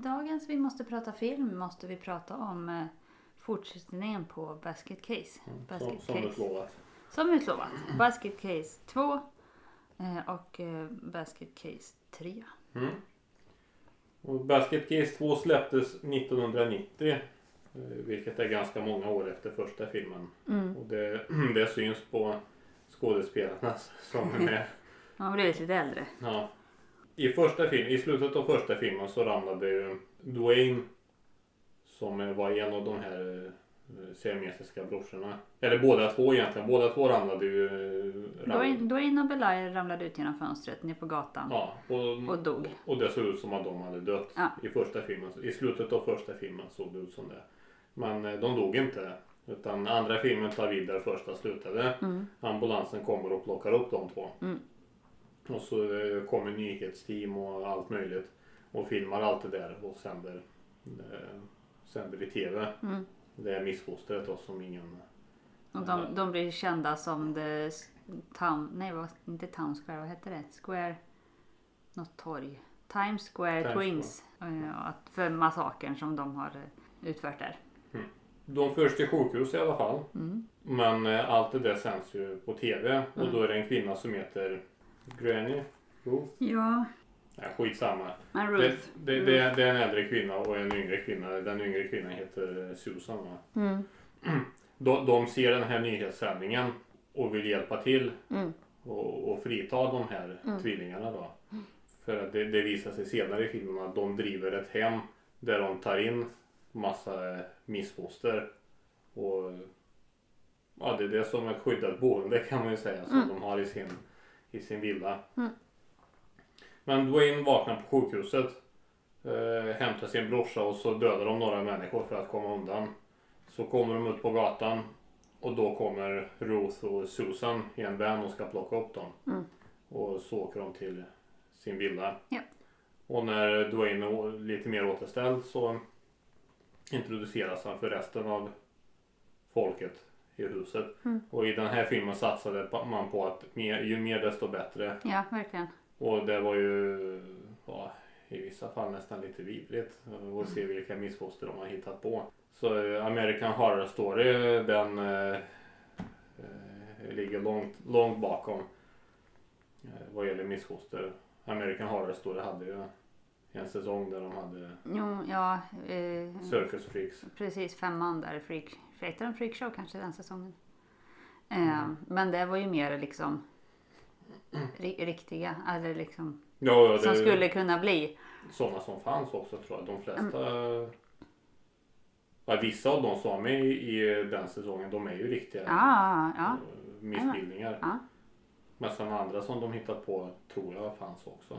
dagens Vi måste prata film måste vi prata om eh, fortsättningen på Basket Case. Som, Basket som Case. utlovat. Som utlovat. Basket Case 2 eh, och eh, Basket Case 3. Mm. Och Basket Case 2 släpptes 1990. eh, Vilket är ganska många år efter första filmen. Mm. Och det, det syns på skådespelarna som är med. Man har blivit lite äldre. Ja. I, första film, I slutet av första filmen så ramlade ju Dwayne som var en av de här eh, siamesiska brorsorna. Eller båda två egentligen. Båda två ramlade ju. eh, Dwayne, Dwayne och Belial ramlade ut genom fönstret ner på gatan Ja, och, och dog. och det såg ut som att de hade dött Ja. i första filmen. I slutet av första filmen såg det ut som det. Men eh, de dog inte. Utan andra filmen tar vid där första slutade. Mm. Ambulansen kommer och plockar upp de två. Mm. Och så eh, kommer nyhetsteam och allt möjligt. Och filmar allt det där och sänder, eh, sänder i TV. Mm. Det är missfostret då som ingen... Och de, de blir kända som the town, nej vad, inte town square, vad heter det? Square, något torg. Times Square Times Twins. Eh, att- För massakern som de har eh, utfört där. De förs till sjukhus i alla fall. Mm. Men eh, allt det där sänds ju på TV. Och Mm. då är det en kvinna som heter Granny Ruth. Ja, Nej, skitsamma. men Det, Ruth. det, det, det är en äldre kvinna och en yngre kvinna. Den yngre kvinnan heter Susan. Va? Mm. De, de ser den här nyhetssändningen och vill hjälpa till Mm. och, och frita de här Mm. tvillingarna då. För att det, det visar sig senare i filmen att de driver ett hem där de tar in massa missfoster. Och ja, det är det som ett skyddat boende kan man ju säga som Mm. de har i sin, i sin villa. Mm. Men Dwayne vaknar på sjukhuset, eh, hämtar sin brorsa och så dödar de några människor för att komma undan. Så kommer de ut på gatan och då kommer Ruth och Susan i en van och ska plocka upp dem. Mm. Och så åker de till sin villa. Ja. Och när Dwayne är lite mer återställd så introduceras han för resten av folket i huset. Mm. Och i den här filmen satsade man på att mer, ju mer desto bättre. Ja, verkligen. Och det var ju ja, i vissa fall nästan lite vidrigt att se vilka missfoster de har hittat på. Så eh, American Horror Story den eh, eh, ligger långt, långt bakom eh, vad gäller missfoster. American Horror Story hade ju en säsong där de hade Jo, ja. Eh, Circus Freaks. precis femman där. Freak, heter den Freak Show kanske den säsongen? Eh, Men det var ju mer liksom ri- riktiga, eller liksom Ja, ja, som skulle kunna bli. sådana som fanns också tror jag. De flesta ja, Vissa av de som var med i, den säsongen de är ju riktiga Ja, ja. eh, missbildningar. Ja. Men sen andra som de hittat på tror jag fanns också.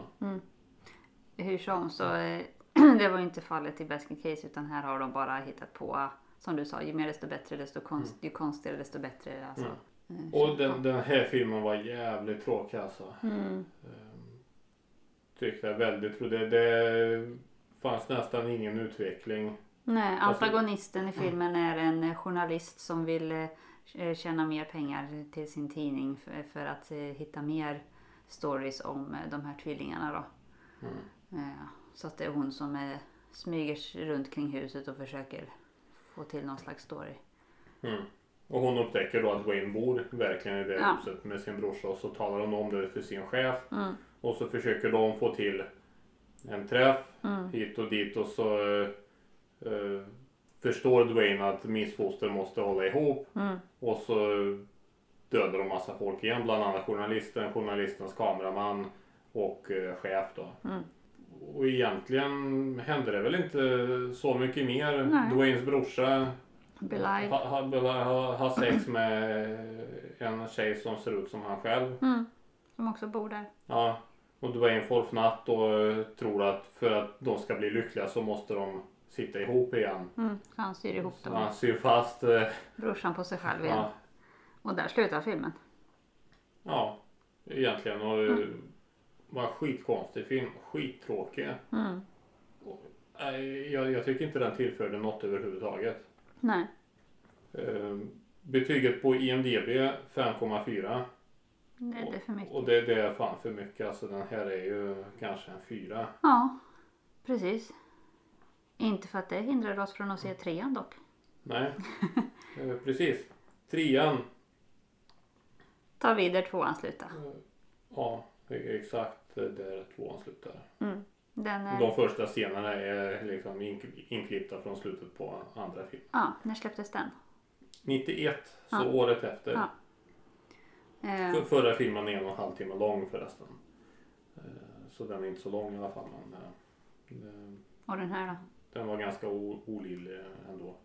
Hur som så eh, det var ju inte fallet i Basket Case utan här har de bara hittat på som du sa, ju mer desto bättre, desto konst, ju konstigare desto bättre. Alltså. Mm. Eh, Och den, den här filmen var jävligt tråkig alltså. Mm. Ehm, Tyckte jag väldigt. Det, det fanns nästan ingen utveckling. Nej, Alltså- antagonisten i filmen är en eh, journalist som vill eh, tjäna mer pengar till sin tidning för, för att hitta mer stories om de här tvillingarna då. Mm. Så att det är hon som smyger runt kring huset och försöker få till någon slags story. Mm. Och hon upptäcker då att Wayne bor verkligen i det Ja. huset med sin brorsa och så talar hon om det för sin chef. Mm. Och så försöker de få till en träff Mm. hit och dit och så eh, förstår Dwayne att missfoster måste hålla ihop Mm. och så dödar de massa folk igen, bland annat journalisten, journalistens kameraman och eh, chef då. Mm. Och egentligen hände det väl inte så mycket mer. Nej. Dwaynes brorsa Belial. ha, ha, ha, ha sex med en tjej som ser ut som han själv. Mm. Som också bor där. Ja, och Dwayne får fnatt och eh, tror att för att de ska bli lyckliga så måste de sitta ihop igen. Mm. Så han syr ihop Så dem. han syr fast, eh, Brorsan på sig själv igen. ja, Och där slutar filmen. ja, egentligen. Och eh, var en skitkonstig film, skittråkig. Mm. Jag, jag tycker inte den tillförde något överhuvudtaget. Nej. Eh, Betyget på IMDB 5,4. Det är det för mycket. Och det, det är fan för mycket. Alltså den här är ju kanske en fyra. Ja, precis. Inte för att det hindrar oss från att se trean dock. Nej, eh, precis. Trean, Ta vid där tvåan slutar. eh, ja, det är eh, där tvåan slutar. Mm. Är... De första scenerna är liksom in- inklippta från slutet på andra film. Ja, när släpptes den? 91, så Ja. året efter. Ja. Eh, För, förra filmen är en och en halv timme lång förresten. Eh, Så den är inte så lång i alla fall. Men eh, eh, och den här då? den var ganska olidlig ändå.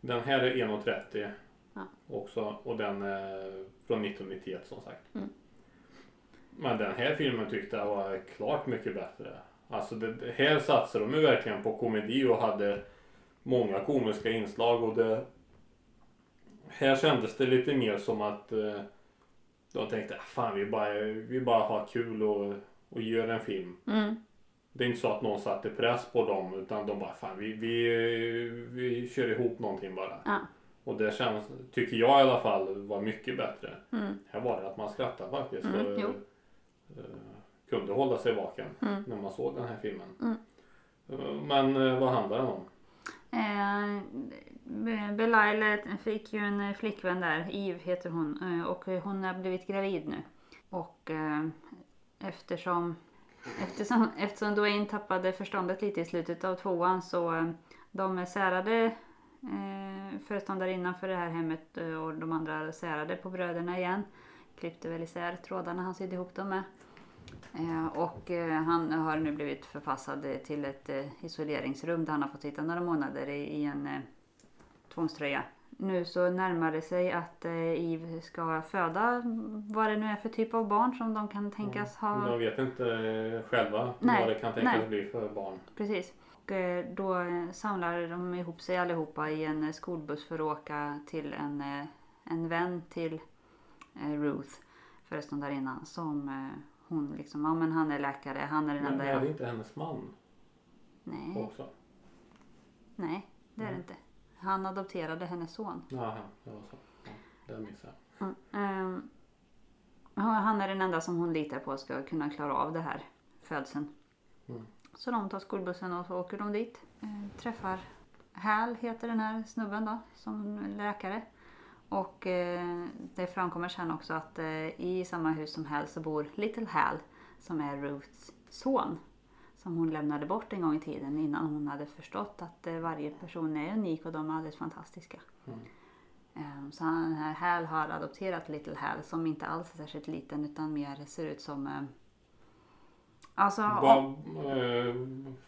Den här är 1.30 Ja. också och den är från 1991 som sagt. Mm. Men den här filmen tyckte jag var klart mycket bättre. Alltså det, här satsade de ju verkligen på komedi och hade många komiska inslag och det här kändes det lite mer som att eh, de tänkte "Ah, fan vi bara, vi bara har kul och, och gör en film. Mm. Det är inte så att någon satte press på dem utan de bara fan vi, vi, vi kör ihop någonting bara. Ja. Och det känns, tycker jag i alla fall var mycket bättre. Mm. Här var det att man skrattade faktiskt Mm, kunde hålla sig vaken Mm. när man såg den här filmen. Mm. Eh, Men eh, vad handlar den om? Eh, Belial fick ju en eh, flickvän där, Eve heter hon, eh, och hon har blivit gravid nu. Och eh, eftersom, eftersom, eftersom Dwayne tappade förståndet lite i slutet av tvåan så eh, de särade eh, föreståndarinnan för det här hemmet eh, och de andra särade på bröderna igen. Klippte väl isär trådarna han sydde ihop dem med. Eh, och eh, han har nu blivit förpassad till ett eh, isoleringsrum där han har fått sitta några månader i, en tvångströja. Nu så närmar det sig att Eve ska föda vad det nu är för typ av barn som de kan tänkas ha. De vet inte själva Nej, vad det kan tänkas nej. bli för barn. Precis. Och då samlar de ihop sig allihopa i en skolbuss för att åka till en, en vän till Ruth, föreståndarinnan, som eh, hon liksom, ja men han är läkare, han är den Men enda är det jag... inte hennes man Nej, också? nej det är det inte. Han adopterade hennes son. Jaha, det var så. Ja, det missade jag. Mm. ja, han är den enda som hon litar på ska kunna klara av det här födseln. Mm. Så de tar skolbussen och så åker de dit. Eh, träffar Hal heter den här snubben då, som läkare. Och eh, det framkommer sen också att eh, i samma hus som Hal så bor Little Hal som är Ruths son. Som hon lämnade bort en gång i tiden innan hon hade förstått att eh, varje person är unik och de är alldeles fantastiska. Mm. Ehm, Så han, Hal har adopterat Little Hal som inte alls är särskilt liten utan mer ser ut som... Alltså, Vad, eh,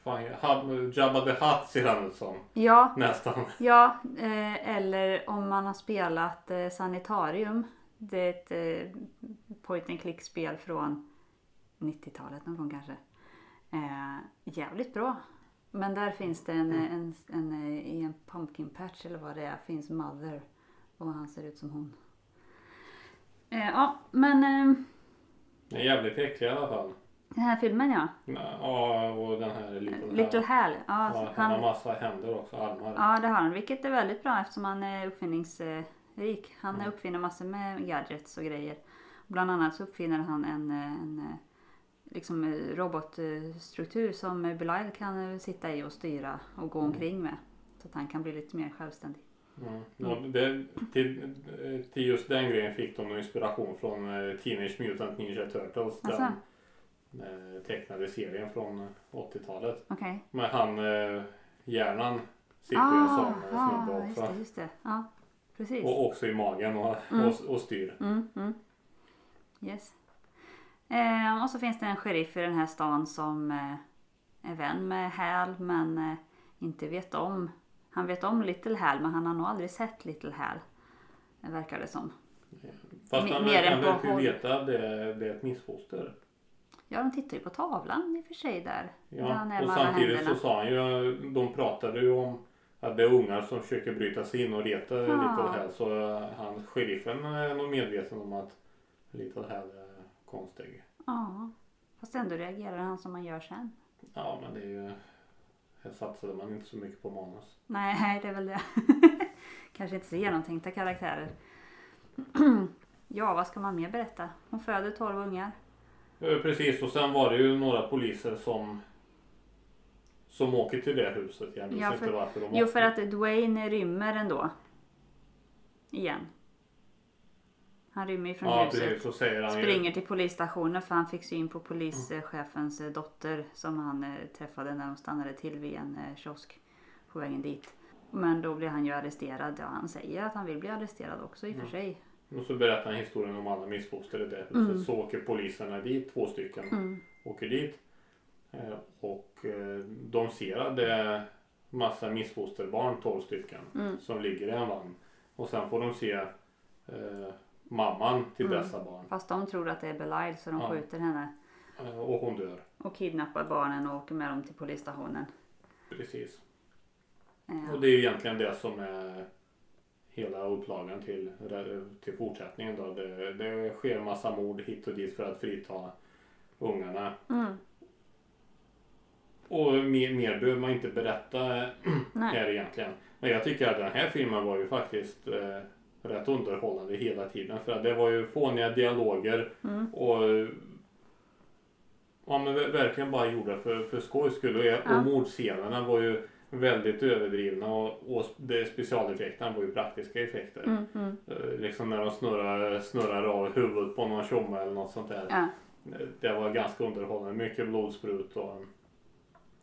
fan, Jabba the Hutt ser han ut som. ja, Nästan. ja eh, eller om man har spelat eh, Sanitarium. Det är ett eh, point and click spel från 90-talet någon gång kanske. Eh, jävligt bra. Men där finns det en, en, en, eh, i en pumpkin patch eller vad det är, finns Mother. Och han ser ut som hon. Eh, ja, men eh, Den är jävligt äcklig i alla fall. Den här filmen ja. Ja, och den här Little, Little Hal. Hal. Ja, Ja, han har massa händer också, armar. ja, det har han. Vilket är väldigt bra eftersom han är uppfinningsrik. Han Mm. uppfinner massor med gadgets och grejer. Bland annat så uppfinner han en, en liksom robotstruktur som Belial kan sitta i och styra och gå Mm. omkring med. Så att han kan bli lite mer självständig. Mm. Och det, till, till just den grejen fick de inspiration från eh, Teenage Mutant Ninja Turtles. Alltså? Den tecknade serien från 80-talet. Okej. Men han, eh, hjärnan sitter ju en sån eh, snubbe ah, just också. det, just det. Ja, precis. Och också i magen och, Mm. och, och styr. Mm, mm. Yes. Eh, och så finns det en sheriff i den här stan som eh, är vän med Hal men eh, inte vet om. Han vet om Little Hal men han har nog aldrig sett Little Hal. Det verkar det som. Fast han mer väl inte håll. veta att det, det är ett missfoster. Ja, de tittar ju på tavlan i och för sig där. där Ja, han är och samtidigt händerna. så sa han ju, de pratade ju om att det är ungar som försöker bryta sig in och reta Ja. Little Hal. Så eh, han, sheriffen är nog medveten om att Little Hal är konstig. Ja. Fast ändå reagerar han som man gör sen. Ja men det är ju, här satsade man inte så mycket på manus. Nej, det är väl det. Kanske inte så genomtänkta karaktärer. ja, vad ska man mer berätta? Hon föder 12 ungar. Eh, Precis och sen var det ju några poliser som som åker till det huset igen. Jag Ja, för- inte varför de Jo, åker. för att Dwayne rymmer ändå. Igen. Han rymmer ifrån Ja huset. precis, han ju- Springer till polisstationen för han fick syn på polischefens eh, dotter som han eh, träffade när de stannade till vid en eh, kiosk på vägen dit. Men då blir han ju arresterad. Ja, han säger att han vill bli arresterad också i och för sig. Och så berättar han historien om alla huset. Mm. Så åker poliserna dit, två stycken. Mm. Åker dit. Eh, Och eh, de ser att det är massa missfosterbarn, 12 stycken. Mm. Som ligger i en vagn. Och sen får de se eh, mamman till Mm. dessa barn. Fast de tror att det är Belial så de Ja. skjuter henne. Eh, Och hon dör. Och kidnappar barnen och åker med dem till polisstationen. Precis. Eh, Och det är egentligen det som är hela upplagan till, till fortsättningen. Då. Det, det sker massa mord hit och dit för att frita ungarna. Mm. Och mer, mer behöver man inte berätta här egentligen. Men jag tycker att den här filmen var ju faktiskt eh, rätt underhållande hela tiden. För att det var ju fåniga dialoger Mm. och ja, men ver- verkligen bara gjorda för, för skojs skull. Och, Ja. och mordscenerna var ju väldigt överdrivna och, och det, specialeffekterna var ju praktiska effekter. Mm, mm. Eh, Liksom när de snurrar, snurrar av huvudet på någon tjomme eller något sånt där. Ja. Det var ganska underhållande. Mycket blodsprut och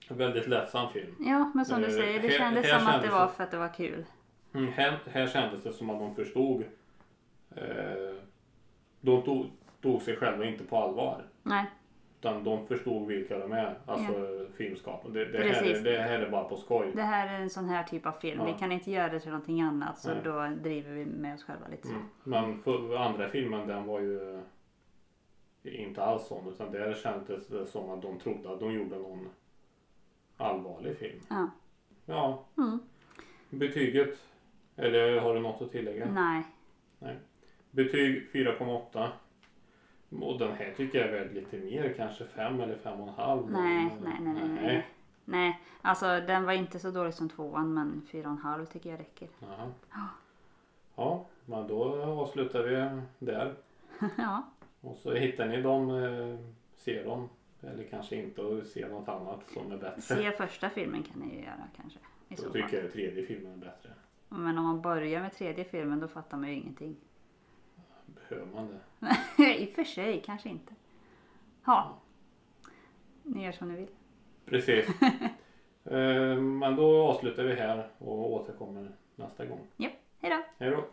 en väldigt lättsam film. ja, men som du Eh, säger, det kändes här som att det var för att det var kul. Mm, här, här kändes det som att de förstod. Eh, de tog, tog sig själva inte på allvar. Nej, Utan de förstod vilka de är. Alltså filmskapare. Det, det, här det här är bara på skoj. det här är en sån här typ av film. Ja. Vi kan inte göra det till någonting annat så Nej. då driver vi med oss själva lite. Mm. Men för, andra filmen den var ju inte alls sån. Utan där kändes det som att de trodde att de gjorde någon allvarlig film. Ja. Ja, Mm. betyget. Eller har du något att tillägga? Nej, Betyg 4,8. Och den här tycker jag är värd lite mer, kanske 5 eller 5,5. nej, nej, nej, nej, nej. Nej, alltså den var inte så dålig som tvåan men fyra och en halv tycker jag räcker. Jaha. Ja, men då avslutar vi där. ja, Och så hittar ni dem, eh, ser dem. Eller kanske inte och ser något annat som är bättre. se första filmen kan ni ju göra kanske. I Då tycker jag tredje filmen är bättre. Men om man börjar med tredje filmen då fattar man ju ingenting. Behöver man det? I och för sig, kanske inte. Ja. Ni gör som ni vill. Precis. Eh, men då avslutar vi här och återkommer nästa gång. Japp, hejdå! Hej då!